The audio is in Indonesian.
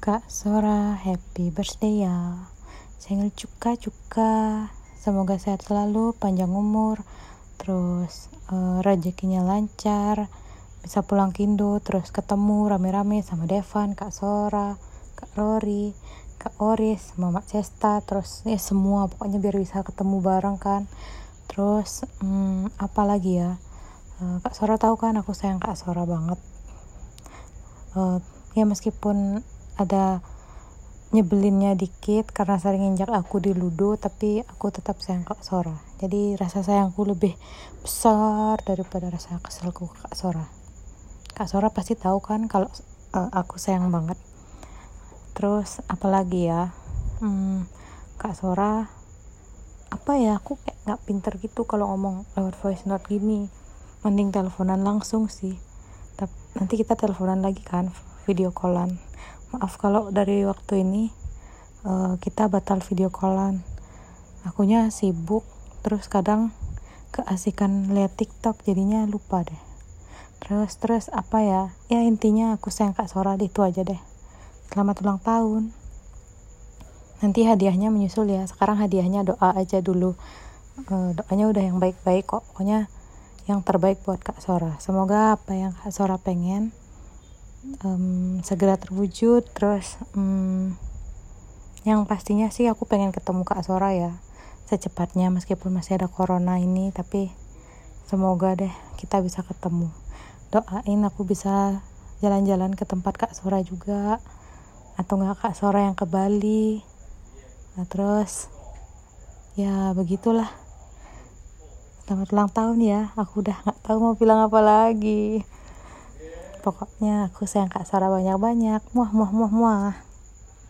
Kak Sora, happy birthday ya. Senggel cuka cuka. Semoga sehat selalu, panjang umur, terus uh, rezekinya lancar, bisa pulang ke Indo, terus ketemu rame-rame sama Devan, Kak Sora, Kak Rory, Kak Oris, Mama Cesta, terus ya semua pokoknya biar bisa ketemu bareng kan. Terus hmm, apa lagi ya? Uh, Kak Sora tahu kan aku sayang Kak Sora banget. Uh, ya meskipun ada nyebelinnya dikit karena sering injak aku di ludo tapi aku tetap sayang Kak Sora. Jadi rasa sayangku lebih besar daripada rasa keselku Kak Sora. Kak Sora pasti tahu kan kalau uh, aku sayang banget. Terus apalagi ya? Hmm, Kak Sora apa ya? Aku kayak nggak pinter gitu kalau ngomong lewat voice note gini. Mending teleponan langsung sih. Tapi nanti kita teleponan lagi kan video callan maaf kalau dari waktu ini uh, kita batal video callan. Akunya sibuk terus kadang keasikan lihat tiktok jadinya lupa deh. Terus terus apa ya? Ya intinya aku sayang kak Sora itu aja deh. Selamat ulang tahun. Nanti hadiahnya menyusul ya. Sekarang hadiahnya doa aja dulu. Uh, doanya udah yang baik-baik kok. Pokoknya yang terbaik buat kak Sora. Semoga apa yang kak Sora pengen um, segera terwujud. Terus um, yang pastinya sih aku pengen ketemu Kak Sora ya secepatnya meskipun masih ada corona ini tapi semoga deh kita bisa ketemu. Doain aku bisa jalan-jalan ke tempat Kak Sora juga atau enggak Kak Sora yang ke Bali. Nah terus ya begitulah. Selamat ulang tahun ya aku udah nggak tahu mau bilang apa lagi pokoknya aku sayang kak Sarah banyak-banyak. Muah muah muah muah